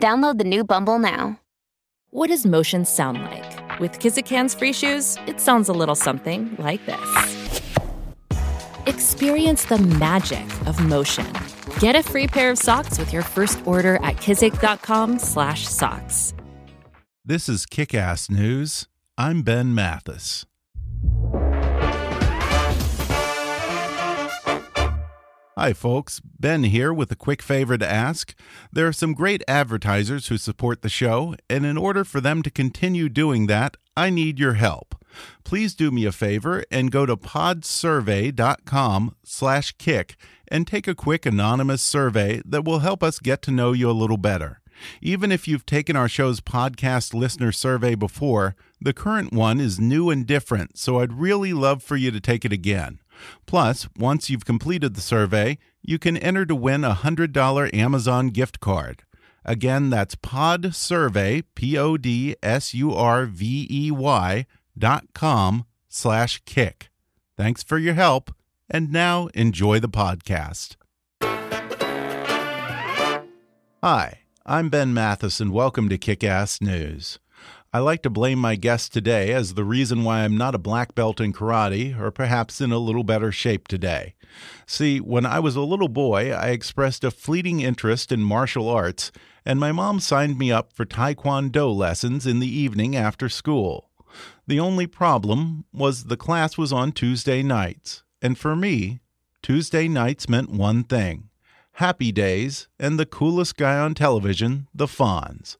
Download the new Bumble now. What does motion sound like? With Kizik hands free shoes, it sounds a little something like this. Experience the magic of motion. Get a free pair of socks with your first order at kizik.com/socks. This is Kick-Ass News. I'm Ben Mathis. Hi, folks. Ben here with a quick favor to ask. There are some great advertisers who support the show, and in order for them to continue doing that, I need your help. Please do me a favor and go to podsurvey.com slash kick and take a quick anonymous survey that will help us get to know you a little better. Even if you've taken our show's podcast listener survey before, the current one is new and different, so I'd really love for you to take it again. Plus, once you've completed the survey, you can enter to win a $100 Amazon gift card. Again, that's podsurvey, P-O-D-S-U-R-V-E-Y dot com slash kick. Thanks for your help, and now enjoy the podcast. Hi, I'm Ben Mathis, and welcome to Kick-Ass News. I like to blame my guest today as the reason why I'm not a black belt in karate, or perhaps in a little better shape today. See, when I was a little boy, I expressed a fleeting interest in martial arts, and my mom signed me up for Taekwondo lessons in the evening after school. The only problem was the class was on Tuesday nights, and for me, Tuesday nights meant one thing happy days and the coolest guy on television, the Fonz.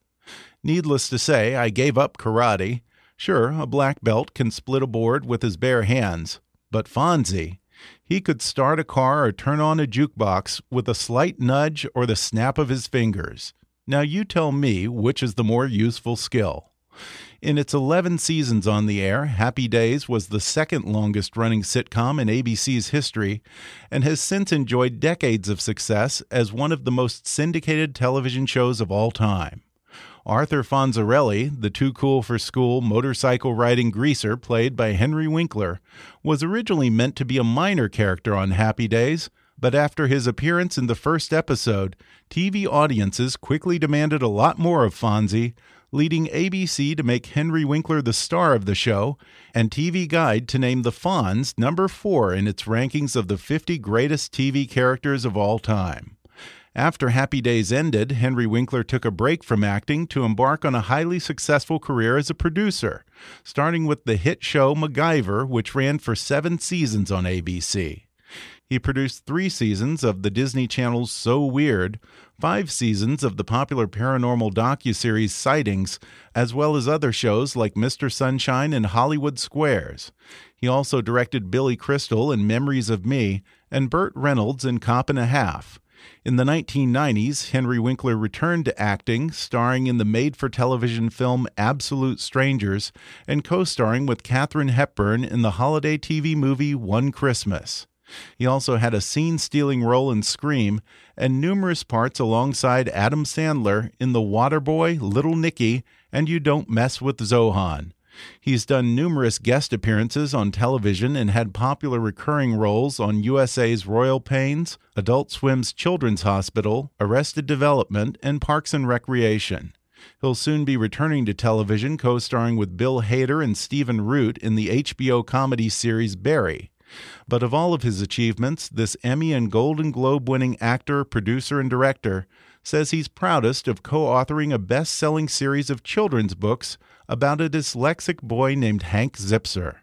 Needless to say, I gave up karate. Sure, a black belt can split a board with his bare hands, but Fonzie, he could start a car or turn on a jukebox with a slight nudge or the snap of his fingers. Now you tell me which is the more useful skill. In its 11 seasons on the air, Happy Days was the second longest running sitcom in ABC's history and has since enjoyed decades of success as one of the most syndicated television shows of all time. Arthur Fonzarelli, the too cool for school motorcycle riding greaser played by Henry Winkler, was originally meant to be a minor character on Happy Days, but after his appearance in the first episode, TV audiences quickly demanded a lot more of Fonzie, leading ABC to make Henry Winkler the star of the show, and TV Guide to name the Fonz number four in its rankings of the 50 greatest TV characters of all time. After Happy Days ended, Henry Winkler took a break from acting to embark on a highly successful career as a producer, starting with the hit show MacGyver, which ran for seven seasons on ABC. He produced three seasons of the Disney Channel's So Weird, five seasons of the popular paranormal docuseries Sightings, as well as other shows like Mr. Sunshine and Hollywood Squares. He also directed Billy Crystal in Memories of Me and Burt Reynolds in Cop and a Half. In the 1990s, Henry Winkler returned to acting, starring in the made for television film Absolute Strangers and co starring with Katharine Hepburn in the holiday TV movie One Christmas. He also had a scene stealing role in Scream and numerous parts alongside Adam Sandler in The Waterboy, Little Nicky, and You Don't Mess with Zohan. He's done numerous guest appearances on television and had popular recurring roles on USA's Royal Pains, Adult Swim's Children's Hospital, Arrested Development, and Parks and Recreation. He'll soon be returning to television, co starring with Bill Hader and Stephen Root in the HBO comedy series Barry. But of all of his achievements, this Emmy and Golden Globe winning actor, producer, and director says he's proudest of co authoring a best selling series of children's books about a dyslexic boy named Hank Zipzer.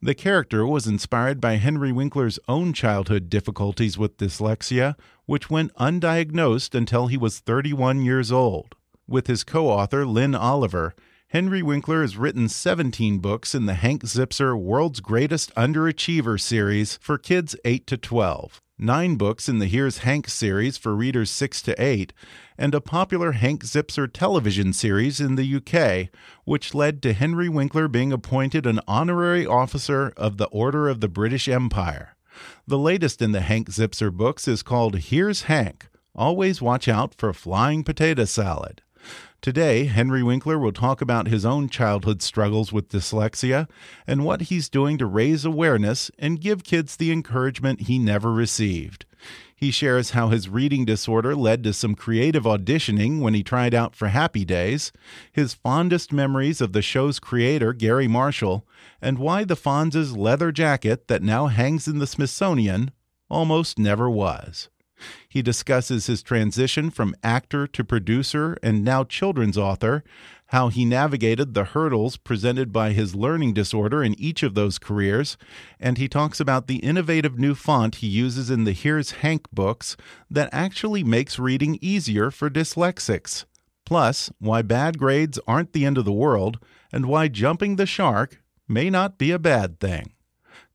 The character was inspired by Henry Winkler's own childhood difficulties with dyslexia, which went undiagnosed until he was 31 years old. With his co author, Lin Oliver, Henry Winkler has written 17 books in the Hank Zipzer World's Greatest Underachiever series for kids 8 to 12. Nine books in the Here's Hank series for readers 6 to 8, and a popular Hank Zipzer television series in the UK, which led to Henry Winkler being appointed an honorary officer of the Order of the British Empire. The latest in the Hank Zipzer books is called Here's Hank. Always watch out for flying potato salad. Today, Henry Winkler will talk about his own childhood struggles with dyslexia and what he's doing to raise awareness and give kids the encouragement he never received. He shares how his reading disorder led to some creative auditioning when he tried out for Happy Days, his fondest memories of the show's creator, Gary Marshall, and why the Fonz's leather jacket that now hangs in the Smithsonian almost never was. He discusses his transition from actor to producer and now children's author, how he navigated the hurdles presented by his learning disorder in each of those careers, and he talks about the innovative new font he uses in the Here's Hank books that actually makes reading easier for dyslexics. Plus, why bad grades aren't the end of the world, and why jumping the shark may not be a bad thing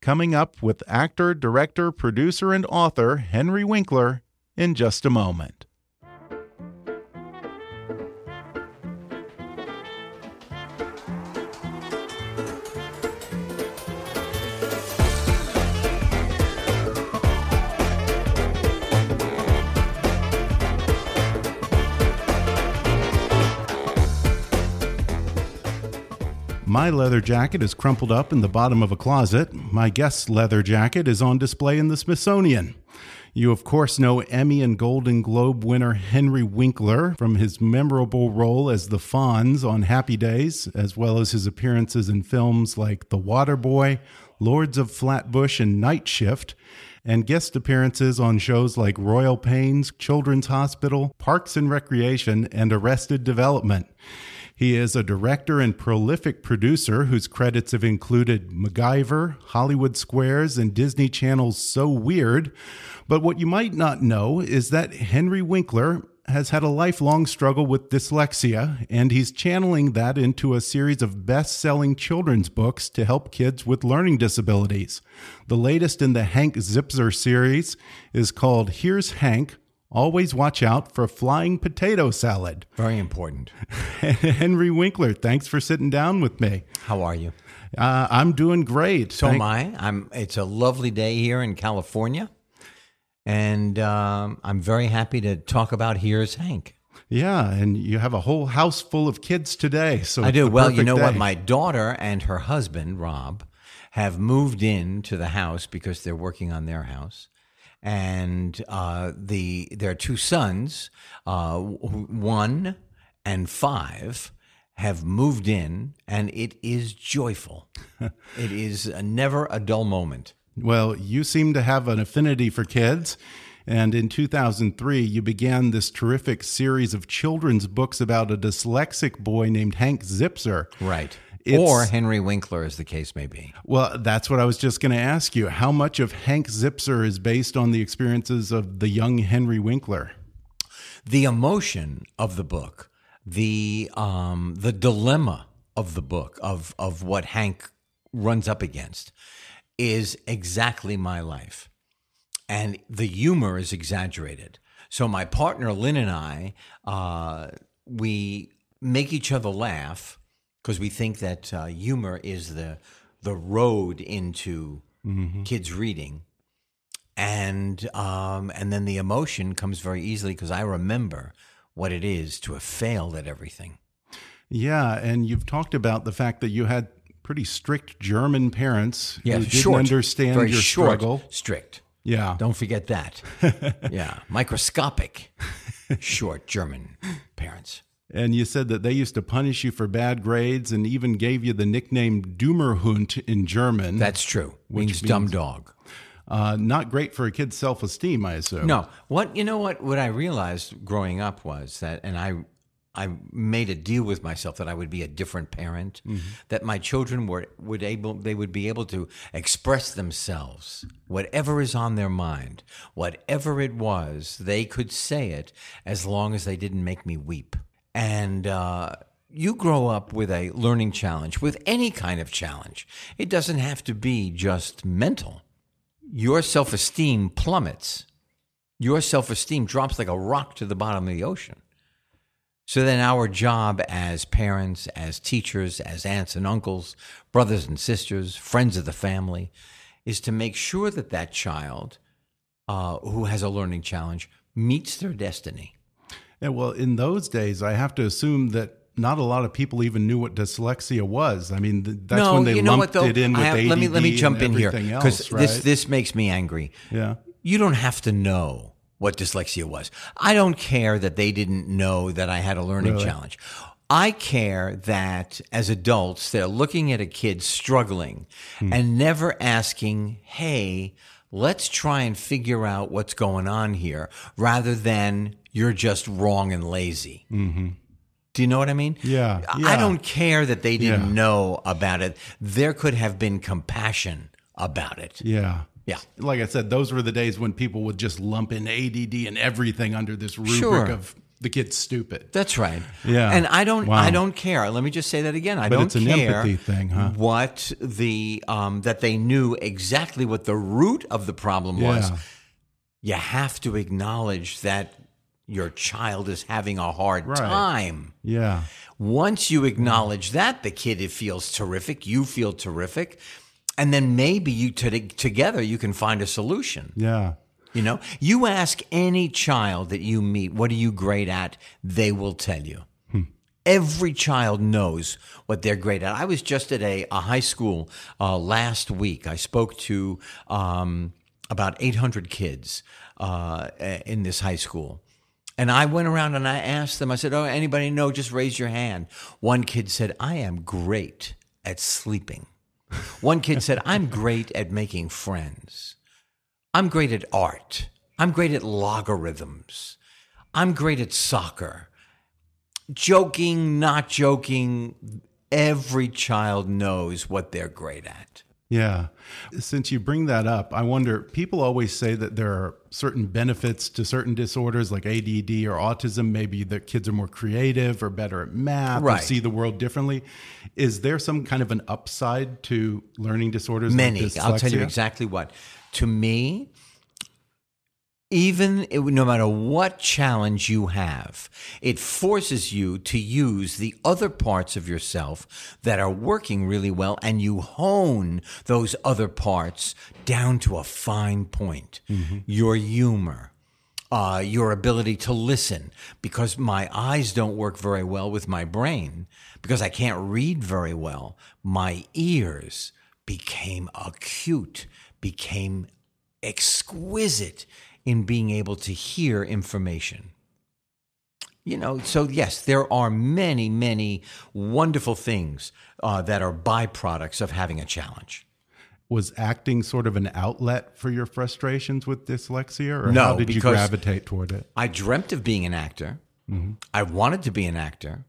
coming up with actor, director, producer, and author Henry Winkler in just a moment. My leather jacket is crumpled up in the bottom of a closet. My guest's leather jacket is on display in the Smithsonian. You, of course, know Emmy and Golden Globe winner Henry Winkler from his memorable role as the Fonz on Happy Days, as well as his appearances in films like The Waterboy, Lords of Flatbush, and Night Shift, and guest appearances on shows like Royal Pains, Children's Hospital, Parks and Recreation, and Arrested Development. He is a director and prolific producer whose credits have included MacGyver, Hollywood Squares, and Disney Channel's So Weird. But what you might not know is that Henry Winkler has had a lifelong struggle with dyslexia, and he's channeling that into a series of best selling children's books to help kids with learning disabilities. The latest in the Hank Zipzer series is called Here's Hank Always watch out for flying potato salad. Very important. Henry Winkler, thanks for sitting down with me. How are you? Uh, I'm doing great. So Thank am I. I'm. It's a lovely day here in California, and um, I'm very happy to talk about Here's Hank. Yeah, and you have a whole house full of kids today. So I do. Well, you know day. what? My daughter and her husband Rob have moved in to the house because they're working on their house and uh, the their two sons, uh, one and five, have moved in, and it is joyful. it is a, never a dull moment. Well, you seem to have an affinity for kids. And in 2003, you began this terrific series of children's books about a dyslexic boy named Hank Zipzer. Right. It's, or Henry Winkler, as the case may be. Well, that's what I was just going to ask you. How much of Hank Zipzer is based on the experiences of the young Henry Winkler? The emotion of the book, the um, the dilemma of the book, of of what Hank runs up against, is exactly my life, and the humor is exaggerated. So my partner Lin and I, uh, we make each other laugh because we think that uh, humor is the the road into mm-hmm. kids reading, and um, and then the emotion comes very easily because I remember what it is to have failed at everything. Yeah, and you've talked about the fact that you had pretty strict German parents yeah, who didn't short, understand very your short, struggle. Strict. Yeah. Don't forget that. yeah. Microscopic, short German parents. And you said that they used to punish you for bad grades and even gave you the nickname Dummerhund in German. That's true. Which means, means dumb dog. Uh, not great for a kid's self esteem, I assume. No. What you know what what I realized growing up was that, and I I made a deal with myself that I would be a different parent, mm-hmm. that my children were would able they would be able to express themselves, whatever is on their mind, whatever it was, they could say it as long as they didn't make me weep and uh, you grow up with a learning challenge, with any kind of challenge. It doesn't have to be just mental. your self esteem plummets. Your self esteem drops like a rock to the bottom of the ocean. So then, our job as parents, as teachers, as aunts and uncles, brothers and sisters, friends of the family, is to make sure that that child uh, who has a learning challenge meets their destiny. Yeah, well, in those days, I have to assume that not a lot of people even knew what dyslexia was. I mean, th- that's no, when they you know lumped what, though? it in with have- ADD let me let me jump in here because else, this this makes me angry. yeah, You don't have to know what dyslexia was. I don't care that they didn't know that I had a learning Really? challenge. I care that as adults, they're looking at a kid struggling Hmm. and never asking, hey, let's try and figure out what's going on here rather than you're just wrong and lazy. Do you know what I mean? Mm-hmm. Yeah, I- don't care that they didn't Yeah. know about it. There could have been compassion about it. yeah. Yeah. Like I said, those were the days when people would just lump in ADD and everything under this rubric Sure. of the kid's stupid. That's right. Yeah. And I don't Wow. I don't care. Let me just say that again. I But don't it's an care empathy thing, huh? what the um that they knew exactly what the root of the problem was. You have to acknowledge that your child is having a hard Right. time. Yeah. Once you acknowledge that, the kid it feels terrific, you feel terrific, and then maybe you to, together you can find a solution. Yeah. You know, you ask any child that you meet, what are you great at? They will tell you. Every child knows what they're great at. I was just at a, a high school uh, last week. I spoke to um, about 800 kids uh, in this high school. And I went around and I asked them, I said, Oh, anybody know? Just raise your hand. One kid said, I am great at sleeping. One kid said, I'm great at making friends. I'm great at art. I'm great at logarithms. I'm great at soccer. Joking, not joking, every child knows what they're great at. Yeah. Since you bring that up, I wonder people always say that there are certain benefits to certain disorders like ADD or autism. Maybe the kids are more creative or better at math or see the world differently. Is there some kind of an upside to learning disorders? like Many. I'll tell you exactly what. To me, even no matter what challenge you have, it forces you to use the other parts of yourself that are working really well, and you hone those other parts down to a fine point. Your humor, uh, your ability to listen, because my eyes don't work very well with my brain, because I can't read very well. My ears became acute, became exquisite in being able to hear information. You know, so yes, there are many, many wonderful things uh, that are byproducts of having a challenge. Was acting sort of an outlet for your frustrations with dyslexia, or No, how did you gravitate toward it? I dreamt of being an actor. I wanted to be an actor.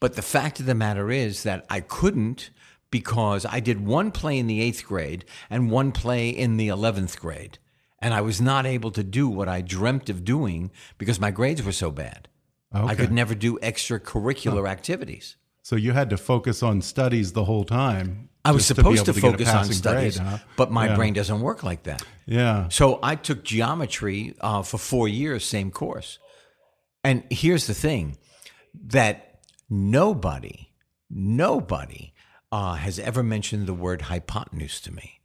But the fact of the matter is that I couldn't because I did one play in the eighth grade and one play in the 11th grade. And I was not able to do what I dreamt of doing because my grades were so bad. I could never do extracurricular activities. So you had to focus on studies the whole time. I was to supposed to, get a focus on studies, grade, huh? but my Yeah. brain doesn't work like that. Yeah. So I took geometry uh, for four years, same course. And here's the thing that nobody, nobody uh, has ever mentioned the word hypotenuse to me.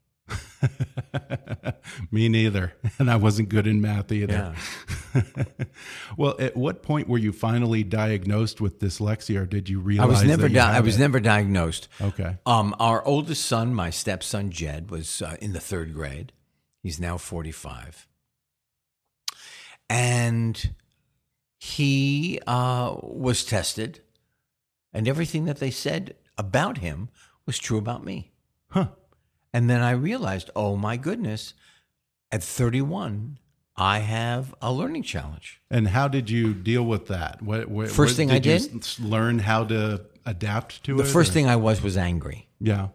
Me neither. And I wasn't good in math either. well, at what point were you finally diagnosed with dyslexia, or did you I realize was never that you di- I was it? never diagnosed. Okay. Um, our oldest son, my stepson Jed, was uh, in the third grade. He's now 45. And he uh, was tested, and everything that they said about him was true about me. Huh. And then I realized, oh my goodness, at 31, I have a learning challenge. And how did you deal with that? What, what First what- thing I did? learn how to adapt to it? The first or- thing I was was angry. Yeah.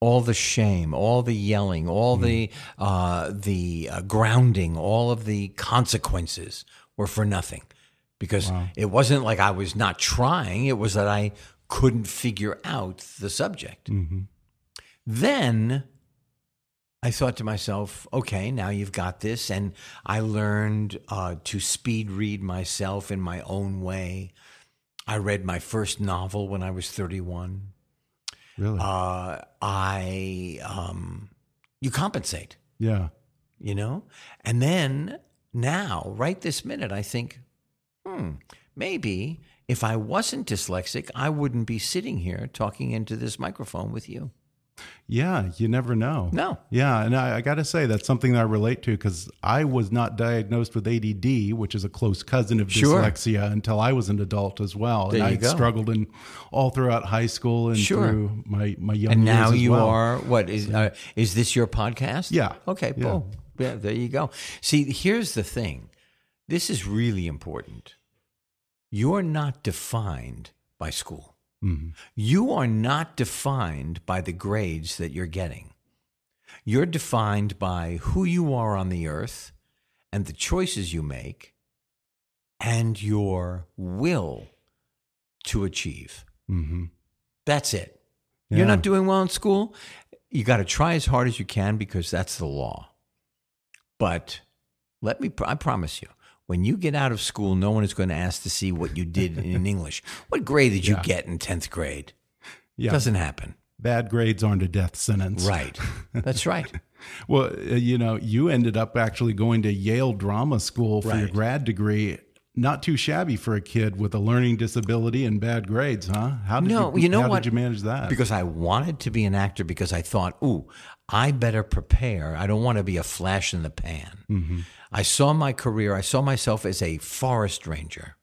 all the shame, all the yelling, all the uh, the uh, grounding, all of the consequences were for nothing, because it wasn't like I was not trying. It was that I couldn't figure out the subject. Then I thought to myself, okay, now you've got this. And I learned uh, to speed read myself in my own way. I read my first novel when I was 31. Really? Uh, I, um, you compensate, yeah. you know? And then now, right this minute, I think, hmm, maybe if I wasn't dyslexic, I wouldn't be sitting here talking into this microphone with you. Yeah, you never know. No. Yeah, and I, I got to say that's something that I relate to because I was not diagnosed with ADD, which is a close cousin of Sure. dyslexia, until I was an adult as well. There and you I go. struggled in all throughout high school and Sure. through my my young And now you well. are what is uh, is this your podcast? Yeah. Okay. Yeah. Boom. Yeah. There you go. See, here's the thing. This is really important. You're not defined by school. Mhm. You are not defined by the grades that you're getting. You're defined by who you are on the earth and the choices you make and your will to achieve. Mhm. That's it. Yeah. You're not doing well in school. You got to try as hard as you can because that's the law. But let me, I promise you, when you get out of school, no one is going to ask to see what you did in English. What grade did you Yeah. get in 10th grade? Yeah. Doesn't happen. Bad grades aren't a death sentence. Right. That's right. Well, uh, you know, you ended up actually going to Yale Drama School for your grad degree. Not too shabby for a kid with a learning disability and bad grades, huh? How did No, you, you know how what? did you manage that? Because I wanted to be an actor because I thought, ooh, I better prepare. I don't want to be a flash in the pan. Mm-hmm. I saw my career, I saw myself as a forest ranger.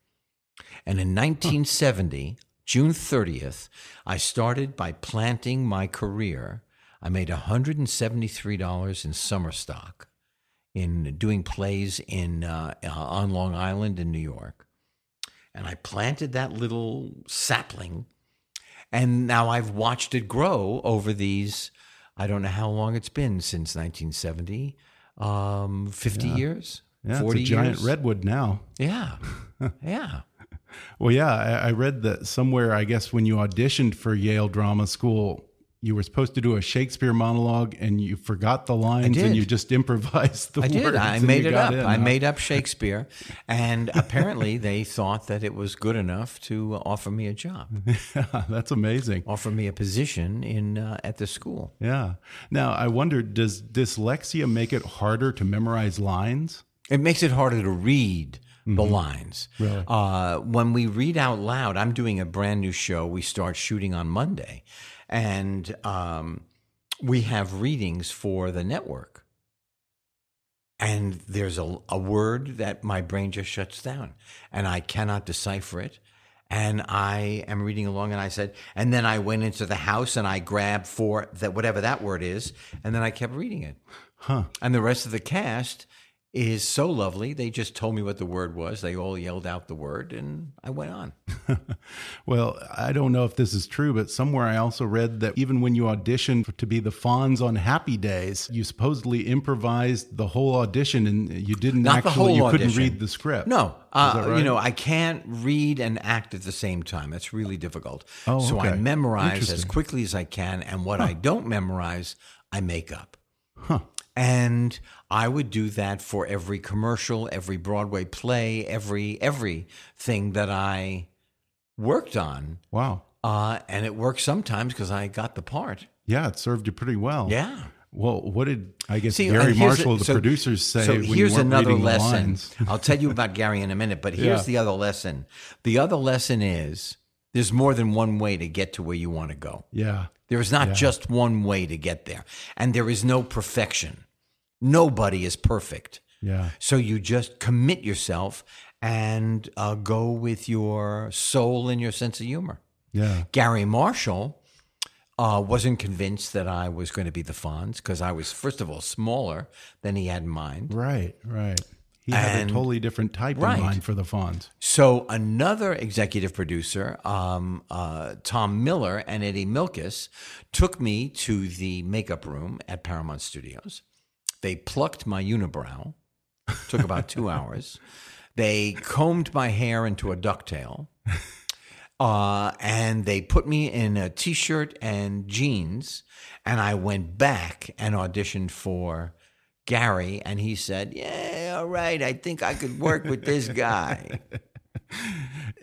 And in 1970, June 30th, I started by planting my career. I made $173 in summer stock in doing plays in uh, uh, on Long Island in New York. And I planted that little sapling and now I've watched it grow over these I don't know how long it's been since 1970 um 50 years? Yeah, 40 it's a giant redwood now. yeah. Yeah. Well, yeah, I, I read that somewhere. I guess when you auditioned for Yale Drama School, you were supposed to do a Shakespeare monologue, and you forgot the lines, and you just improvised the I words. did I made it up in, I huh? made up Shakespeare and apparently they thought that it was good enough to offer me a job That's amazing. offer me a position in uh, at the school Yeah. Now I wonder, does dyslexia make it harder to memorize lines? It makes it harder to read the lines. Really? Uh, when we read out loud, I'm doing a brand new show. We start shooting on Monday, and um, we have readings for the network. And there's a, a word that my brain just shuts down, and I cannot decipher it. And I am reading along, and I said, and then I went into the house and I grabbed for that whatever that word is, and then I kept reading it. Huh. And the rest of the cast is so lovely. They just told me what the word was. They all yelled out the word, and I went on. Well, I don't know if this is true, but somewhere I also read that even when you auditioned to be the Fonz on Happy Days, you supposedly improvised the whole audition, and you didn't Not actually. you couldn't read the script. No, uh, right? you know, I can't read and act at the same time. That's really difficult. Oh, so I memorize as quickly as I can, and what I don't memorize, I make up. Huh. And I would do that for every commercial, every Broadway play, every everything that I worked on. Wow. Uh, and it worked sometimes because I got the part. Yeah, it served you pretty well. Yeah. Well, what did I guess See, Gary and here's Marshall, the- producers, say So when you here's another lesson. I'll tell you about Gary in a minute, but here's Yeah. the other lesson. The other lesson is there's more than one way to get to where you want to go. Yeah. There is not just one way to get there, and there is no perfection. Nobody is perfect. Yeah. So you just commit yourself and uh, go with your soul and your sense of humor. Yeah. Gary Marshall uh, wasn't convinced that I was going to be the Fonz because I was, first of all, smaller than he had in mind. Right. Right. He had And- a totally different type Right. in mind for the Fonz. So another executive producer, um, uh, Tom Miller and Eddie Milkis, took me to the makeup room at Paramount Studios. They plucked my unibrow. Took about two hours. They combed my hair into a ducktail. Uh, and they put me in a t-shirt and jeans, and I went back and auditioned for Gary, and he said, "Yeah, all right, I think I could work with this guy."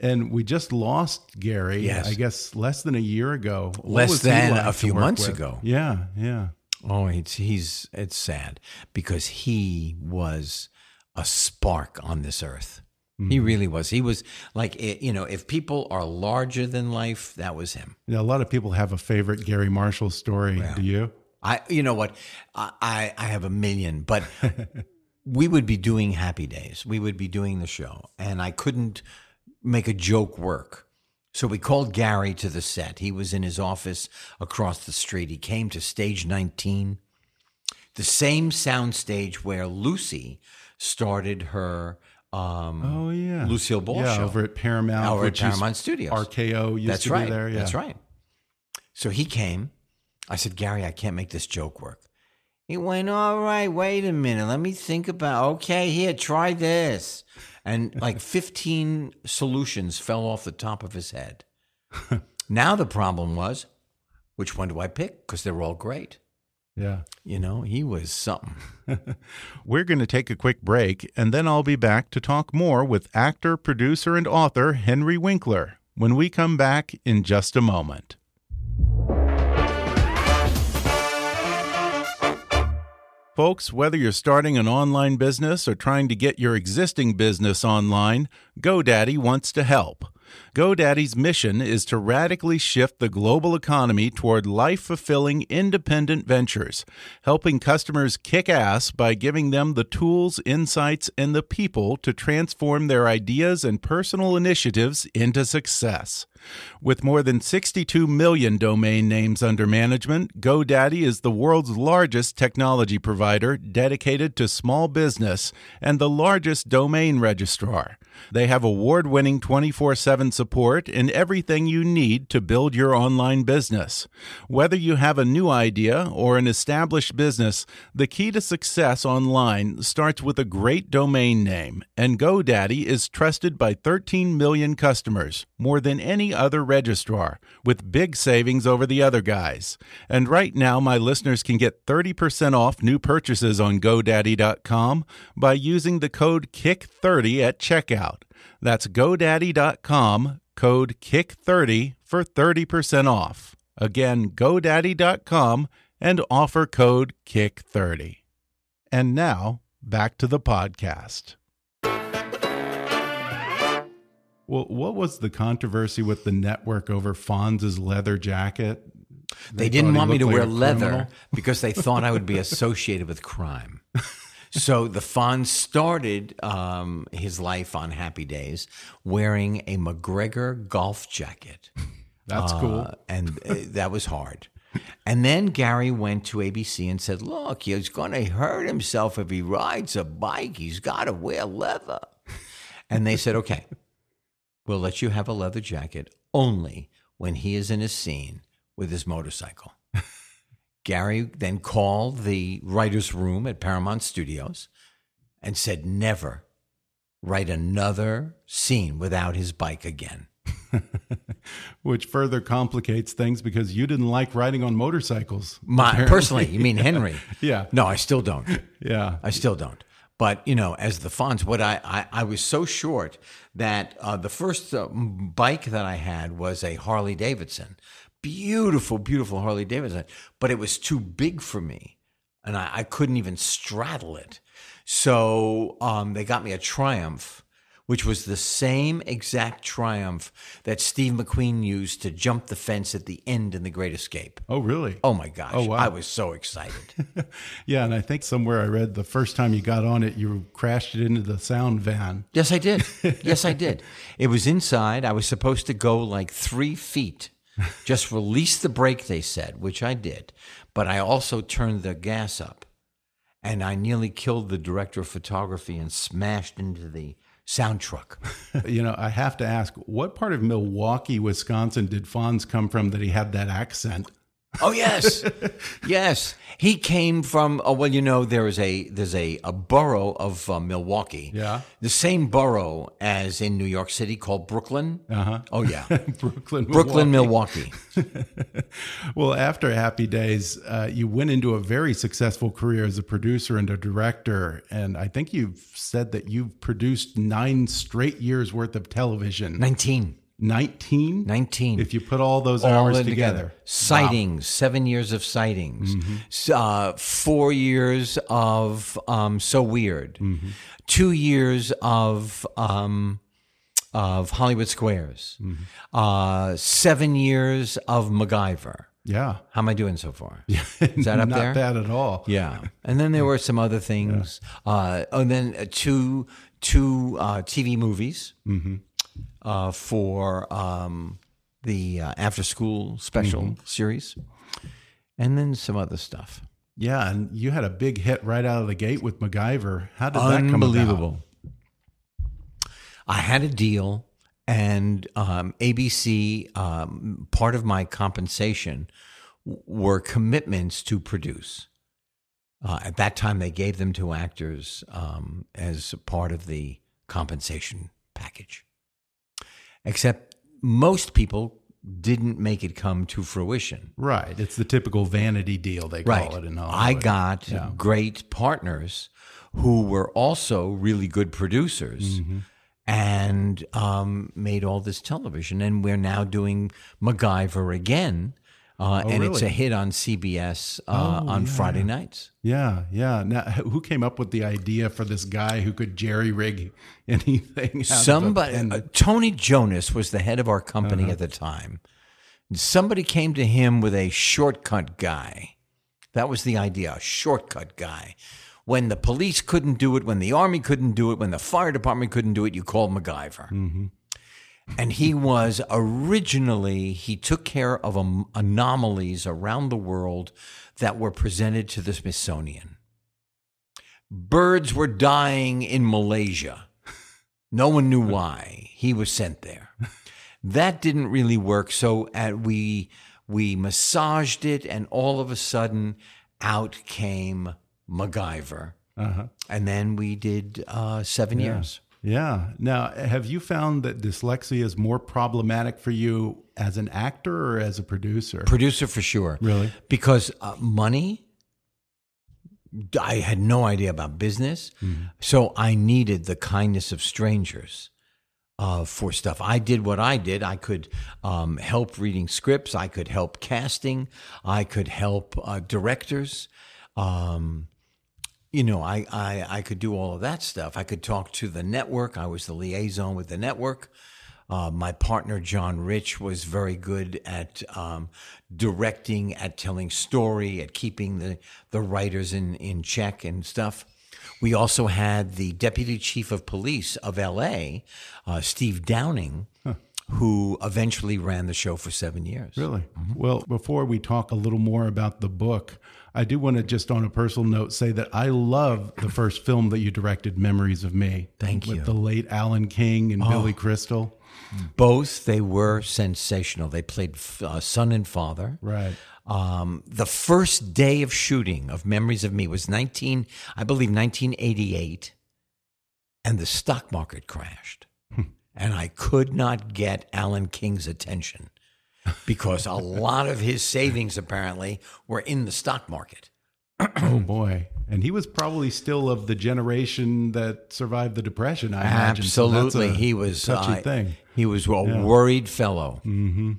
And we just lost Gary, Yes. I guess less than a year ago. What Less than a few months with? ago. Yeah, yeah. Oh, it's he's it's sad because he was a spark on this earth. He mm-hmm. really was. He was like you know, if people are larger than life, that was him. Yeah, a lot of people have a favorite Gary Marshall story. Do you? I you know what? I, I have a million, but we would be doing happy days. We would be doing the show and I couldn't make a joke work. So we called Gary to the set. He was in his office across the street. He came to stage 19, the same sound stage where Lucy started her um, Oh yeah, Lucille Ball yeah, show. over at Paramount, Over at Paramount Studios. RKO used That's to right. be there. Yeah. That's right. So he came. I said, Gary, I can't make this joke work. He went, All right, wait a minute. Let me think about okay, here, try this. And like 15 solutions fell off the top of his head. now the problem was, which one do I pick? Because they're all great. Yeah. You know, he was something. We're going to take a quick break, and then I'll be back to talk more with actor, producer, and author Henry Winkler when we come back in just a moment. Folks, whether you're starting an online business or trying to get your existing business online, GoDaddy wants to help. GoDaddy's mission is to radically shift the global economy toward life fulfilling independent ventures, helping customers kick ass by giving them the tools, insights, and the people to transform their ideas and personal initiatives into success. With more than 62 million domain names under management, GoDaddy is the world's largest technology provider dedicated to small business and the largest domain registrar. They have award winning 24 7 support and everything you need to build your online business. Whether you have a new idea or an established business, the key to success online starts with a great domain name, and GoDaddy is trusted by 13 million customers, more than any other registrar, with big savings over the other guys. And right now, my listeners can get 30% off new purchases on GoDaddy.com by using the code KICK30 at checkout. That's GoDaddy.com, code KICK30 for 30% off. Again, GoDaddy.com and offer code KICK30. And now, back to the podcast. Well, what was the controversy with the network over Fonz's leather jacket? They, didn't want me to looked wear leather because they thought I would be associated with crime. So the Fonz started um, his life on Happy Days wearing a McGregor golf jacket. That's cool. Uh, and uh, that was hard. And then Gary went to ABC and said, Look, he's going to hurt himself if he rides a bike. He's got to wear leather. And they said, Okay, we'll let you have a leather jacket only when he is in a scene with his motorcycle. Gary then called the writer's room at Paramount Studios and said, Never write another scene without his bike again. Which further complicates things because you didn't like riding on motorcycles. My, apparently. personally, you mean Henry? Yeah. No, I still don't. Yeah. I still don't. But you know, as the Fonz, what I I, I was so short that uh, the first uh, bike that I had was a Harley Davidson, beautiful, beautiful Harley Davidson, but it was too big for me, and I, I couldn't even straddle it. So um, they got me a Triumph. Which was the same exact Triumph that Steve McQueen used to jump the fence at the end in The Great Escape. Oh, really? Oh my gosh. Oh, wow. I was so excited. Yeah. And I think somewhere I read the first time you got on it, you crashed it into the sound van. Yes, I did. Yes, I did. It was inside. I was supposed to go like three feet. Just release the brake, they said, which I did. But I also turned the gas up. And I nearly killed the director of photography and smashed into the sound truck. You know, I have to ask, what part of Milwaukee, Wisconsin did Fonz come from that he had that accent? Oh yes, yes. He came from. Oh well, you know there is a there's a, a borough of uh, Milwaukee. Yeah. the same borough as in New York City called Brooklyn. Uh huh. Oh yeah, Brooklyn, Brooklyn, Milwaukee. Well, after Happy Days, uh, you went into a very successful career as a producer and a director. And I think you've said that you've produced nine straight years worth of television. Nineteen. 19? 19. If you put all those all hours in together. Sightings, seven years of sightings, S- uh, four years of um, So Weird, two years of um, of Hollywood Squares, uh, seven years of MacGyver. Yeah. How am I doing so far? Is that up there? Not bad at all. Yeah, and then there were some other things. Uh, and then uh, two two uh, TV movies uh, for um, the uh, after school special series, and then some other stuff. Yeah. And you had a big hit right out of the gate with MacGyver. How did that come about? Unbelievable. I had a deal, and um, ABC. Um, part of my compensation were commitments to produce. Uh, at that time, they gave them to actors um, as part of the compensation package. Except most people didn't make it come to fruition. Right. It's the typical vanity deal, they call it in I got Yeah. great partners who were also really good producers Mm-hmm. and um, made all this television. And we're now doing MacGyver again. Uh, and it's Oh, a hit on CBS uh, Oh, on yeah. Friday nights. Yeah, yeah. Now, who came up with the idea for this guy who could jerry rig anything? out of a Somebody, uh, Tony Jonas was the head of our company Uh-huh. at the time. Somebody came to him with a shortcut guy. That was the idea, a shortcut guy. When the police couldn't do it, when the army couldn't do it, when the fire department couldn't do it, you called MacGyver. Mm-hmm. And he was originally, he took care of um, anomalies around the world that were presented to the Smithsonian. Birds were dying in Malaysia. No one knew why. He was sent there. That didn't really work. So at, we we massaged it, and all of a sudden, out came MacGyver. Uh-huh. And then we did uh, seven years. Yeah. Now, have you found that dyslexia is more problematic for you as an actor or as a producer? Producer for sure. Really? Because uh, money, I had no idea about business. So I needed the kindness of strangers uh, for stuff. I did what I did. I could um, help reading scripts, I could help casting, I could help uh, directors. Um, you know, I, I, I could do all of that stuff. I could talk to the network. I was the liaison with the network. Uh, my partner, John Rich, was very good at um, directing, at telling story, at keeping the, the writers in, in check and stuff. We also had the deputy chief of police of LA, uh, Steve Downing, who eventually ran the show for seven years. Really? Well, before we talk a little more about the book, I do want to just on a personal note say that I love the first film that you directed, Memories of Me. Thank with you. the late Alan King and Billy Crystal. Both they were sensational. They played uh, son and father. Right. Um, the first day of shooting of Memories of Me was 19, I believe 1988, and the stock market crashed. And I could not get Alan King's attention because a lot of his savings apparently were in the stock market. oh boy. And he was probably still of the generation that survived the depression, I imagine. So Absolutely. a he was touchy uh, thing. He was a worried fellow. Mm-hmm.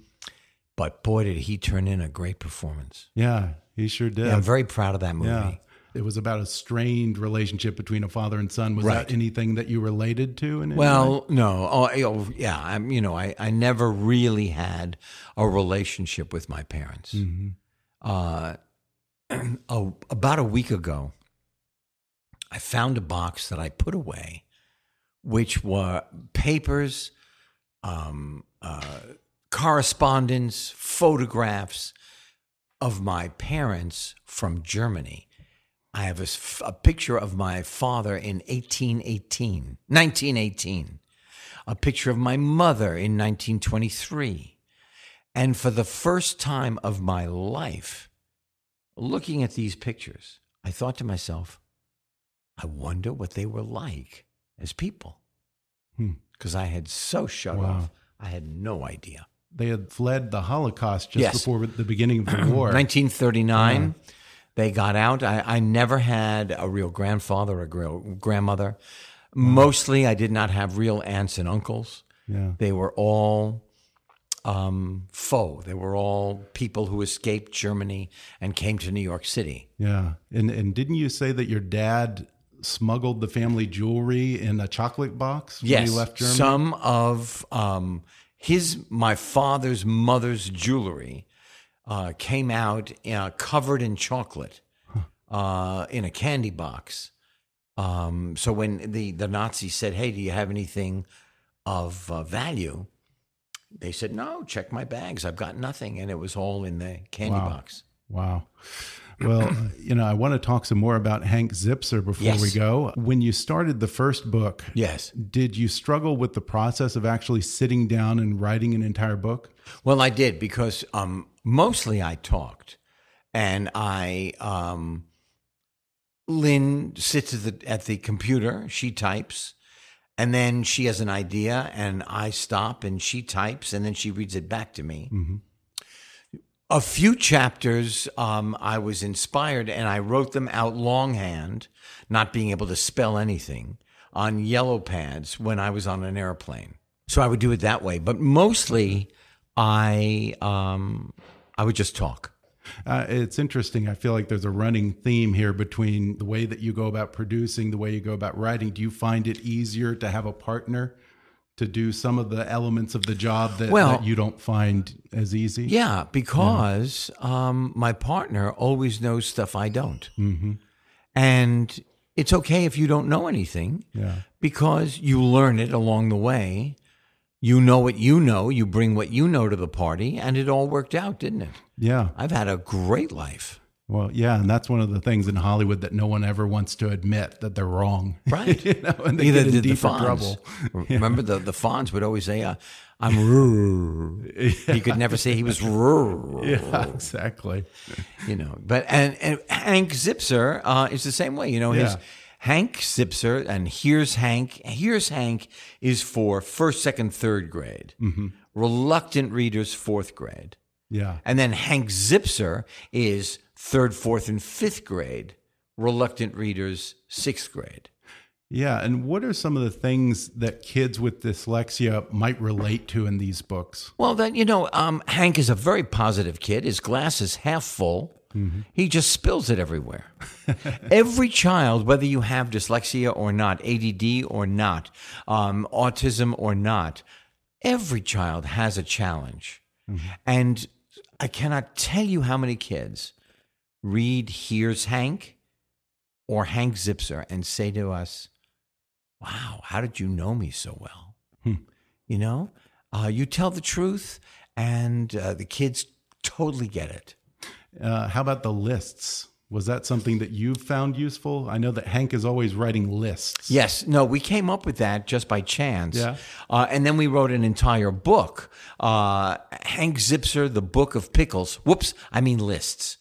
But boy, did he turn in a great performance. Yeah, he sure did. Yeah, I'm very proud of that movie. Yeah. It was about a strained relationship between a father and son. Was Right. that anything that you related to? In? Well, no. Oh, oh, yeah. I'm. You know, I, I never really had a relationship with my parents. Uh, oh, about a week ago, I found a box that I put away, which were papers, um, uh, correspondence, photographs of my parents from Germany. I have a picture of my father in 1818, 1918, a picture of my mother in 1923, And for the first time of my life, looking at these pictures, I thought to myself, I wonder what they were like as people. Hmm. Because I had so shut Wow. off, I had no idea. They had fled the Holocaust just Yes. before the beginning of the war. 1939, they got out. I, I never had a real grandfather or real grandmother. Mostly, I did not have real aunts and uncles. Yeah. They were all um, faux. They were all people who escaped Germany and came to New York City. Yeah. And and didn't you say that your dad smuggled the family jewelry in a chocolate box when Yes, he left Germany? some of um, his my father's mother's jewelry uh, came out uh, covered in chocolate uh, in a candy box. Um, so when the the Nazis said, "Hey, do you have anything of uh, value?" They said, "No, check my bags. I've got nothing," and it was all in the candy Wow. box. Wow. Well, you know, I want to talk some more about Hank Zipzer before Yes. we go. When you started the first book, Yes. did you struggle with the process of actually sitting down and writing an entire book? Well, I did because um, mostly I talked, and I um, Lin sits at the at the computer. She types, and then she has an idea, and I stop, and she types, and then she reads it back to me. A few chapters, um, I was inspired, and I wrote them out longhand, not being able to spell anything, on yellow pads when I was on an airplane. So I would do it that way, but mostly I um, I would just talk. Uh, it's interesting. I feel like there's a running theme here between the way that you go about producing, the way you go about writing. Do you find it easier to have a partner to do some of the elements of the job that, Well- that you don't find as easy? Yeah, because um, my partner always knows stuff I don't, Mm-hmm. and it's okay if you don't know anything Yeah. because you learn it along the way. You know what you know. You bring what you know to the party, and it all worked out, didn't it? Yeah. I've had a great life. Well, yeah, and that's one of the things in Hollywood that no one ever wants to admit that they're wrong. Right. you know, and they Either get in did the deeper Fonz. trouble. Remember the the Fonz would always say, uh, "I'm." He could never say he was. Yeah, exactly. You know, but and, and Hank Zipzer uh, is the same way. You know, his Yeah. Hank Zipzer and here's Hank. Here's Hank is for first, second, third grade. Mm-hmm. Reluctant readers, fourth grade, Yeah. and then Hank Zipzer is third, fourth, and fifth grade. Reluctant readers, sixth grade. Yeah. And what are some of the things that kids with dyslexia might relate to in these books? Well, then you know, um, Hank is a very positive kid. His glass is half full. He just spills it everywhere. Every child, whether you have dyslexia or not, ADD or not, um, autism or not, every child has a challenge. And I cannot tell you how many kids read Here's Hank or Hank Zipzer and say to us, Wow, how did you know me so well? You know, uh, you tell the truth, and uh, the kids totally get it. Uh, how about the lists? Was that something that you found useful? I know that Hank is always writing lists. Yes, no, we came up with that just by chance. Yeah. Uh, and then we wrote an entire book, uh, Hank Zipzer, The Book of Pickles. Whoops, I mean lists.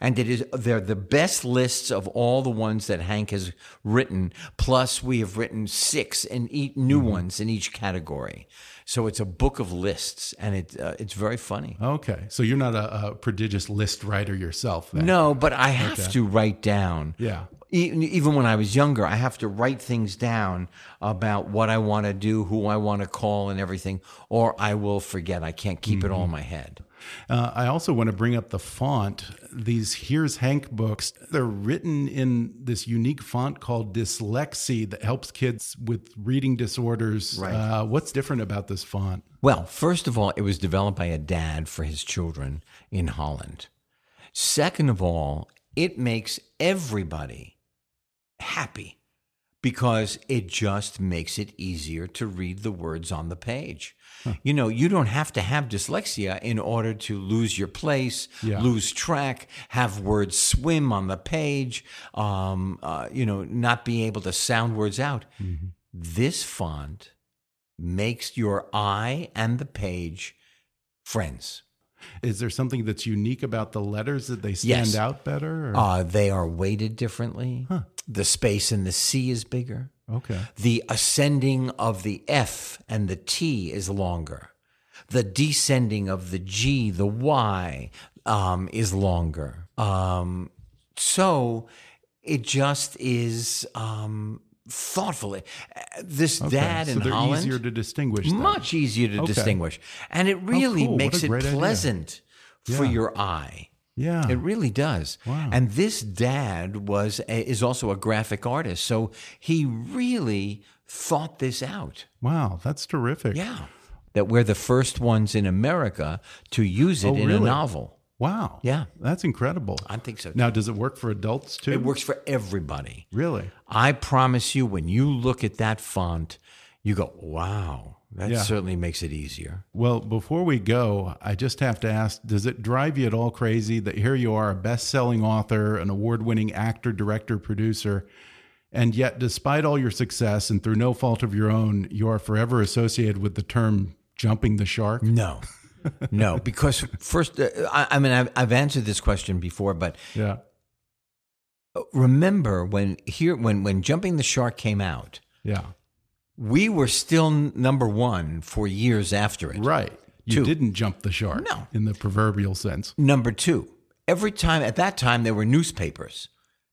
And it is they're the best lists of all the ones that Hank has written. Plus, we have written six and new Mm-hmm. ones in each category. So it's a book of lists, and it uh, it's very funny. Okay. So you're not a, a prodigious list writer yourself then? No, but I have to write down. Yeah. Even when I was younger, I have to write things down about what I want to do, who I want to call, and everything, or I will forget. I can't keep it all in my head. Uh, I also want to bring up the font. These Here's Hank books, they're written in this unique font called Dyslexie that helps kids with reading disorders. Right. Uh, what's different about this font? Well, first of all, it was developed by a dad for his children in Holland. Second of all, it makes everybody happy because it just makes it easier to read the words on the page. You know, you don't have to have dyslexia in order to lose your place, Yeah. lose track, have words swim on the page, um, uh, you know, not be able to sound words out. This font makes your eye and the page friends. Is there something that's unique about the letters that they stand Yes. out better? or- Uh, they are weighted differently. The space in the C is bigger. okay. The ascending of the F and the T is longer. The descending of the G, the Y, um, is longer. Um, so it just is um, thoughtful. Uh, This Okay. dad so in they're Holland, easier to distinguish. then. much easier to Okay. distinguish, and it really cool. Makes it great idea. pleasant for Yeah. your eye. Yeah. It really does. Wow. And this dad was is also a graphic artist, so he really thought this out. wow, that's terrific. Yeah. That we're the first ones in America to use it Oh, in a novel. Wow. Yeah. That's incredible. I think so. Too. Now, does it work for adults too? It works for everybody. Really? I promise you, when you look at that font, you go, wow, that Yeah. certainly makes it easier. Well, before we go, I just have to ask Does it drive you at all crazy that here you are, a best selling author, an award winning actor, director, producer, and yet, despite all your success and through no fault of your own, you are forever associated with the term jumping the shark? No. no, because first, uh, I, I mean, I've, I've answered this question before, but Yeah. remember when here when when jumping the shark came out Yeah. We were still number one for years after it Right. You Two. didn't jump the shark No. in the proverbial sense. number two every time at that time there were newspapers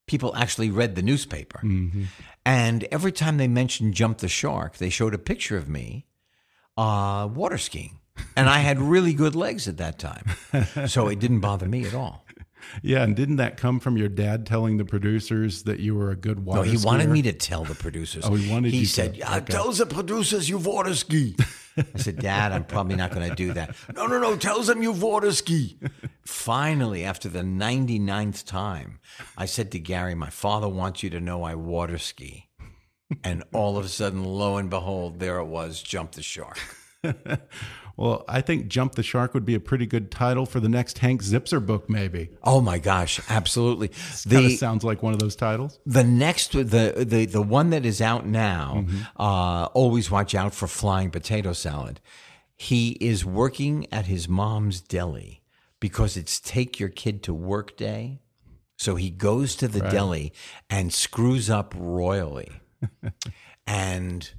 people actually read the newspaper and every time they mentioned jump the shark they showed a picture of me uh, water skiing and i had really good legs at that time so it didn't bother me at all Yeah, and didn't that come from your dad telling the producers that you were a good water no, he wanted me to tell the producers. Oh, he wanted He you to- said, "Yeah, okay. "Tell the producers you've water ski." I said, "Dad, I'm probably not going to do that." No, no, no. Tell them you've water ski. Finally, after the 99th time, I said to Gary, "My father wants you to know I water ski." And all of a sudden, lo and behold, there it was. Jump the shark. Well, I think Jump the Shark would be a pretty good title for the next Hank Zipzer book, maybe. Oh my gosh, absolutely. Kind of sounds like one of those titles. The next, the the the one that is out now, uh, always watch out for flying potato salad. He is working at his mom's deli because it's take your kid to work day. So he goes to the deli and screws up royally. and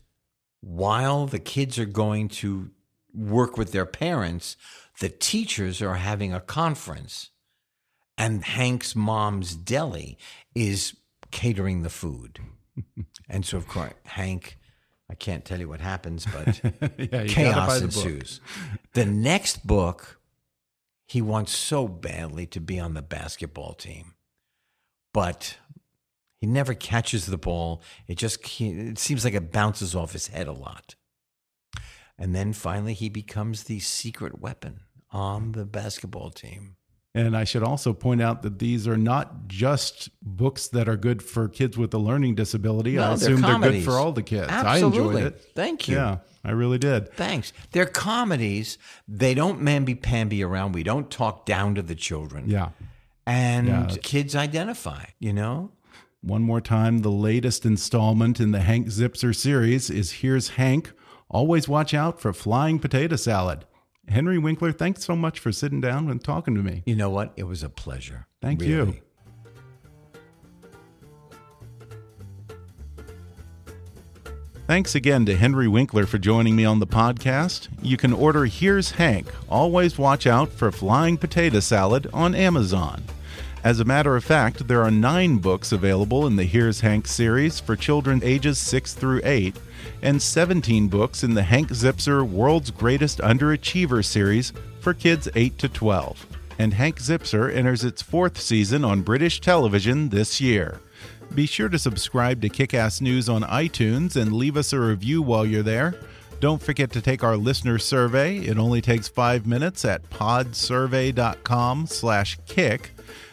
while the kids are going to work with their parents, the teachers are having a conference and Hank's mom's deli is catering the food. and so, of course, Hank, I can't tell you what happens, but yeah, chaos the ensues. The next book, he wants so badly to be on the basketball team, but he never catches the ball. It just it seems like it bounces off his head a lot. And then finally, he becomes the secret weapon on the basketball team. And I should also point out that these are not just books that are good for kids with a learning disability. I No, they're assume they're good for all the kids. Absolutely. I enjoyed it. Thank you. Yeah, I really did. Thanks. They're comedies. They don't mamby pamby around. We don't talk down to the children. Yeah. And Yeah. kids identify, you know? One more time, the latest installment in the Hank Zipzer series is Here's Hank. Always watch out for flying potato salad. Henry Winkler, thanks so much for sitting down and talking to me. You know what? It was a pleasure. Thank you. Really. Thanks again to Henry Winkler for joining me on the podcast. You can order Here's Hank. Always watch out for flying potato salad on Amazon. As a matter of fact, there are nine books available in the Here's Hank series for children ages 6 through 8, and 17 books in the Hank Zipzer World's Greatest Underachiever series for kids 8 to 12. And Hank Zipzer enters its fourth season on British television this year. Be sure to subscribe to Kickass News on iTunes and leave us a review while you're there. Don't forget to take our listener survey. It only takes five minutes at podsurvey.com/kick.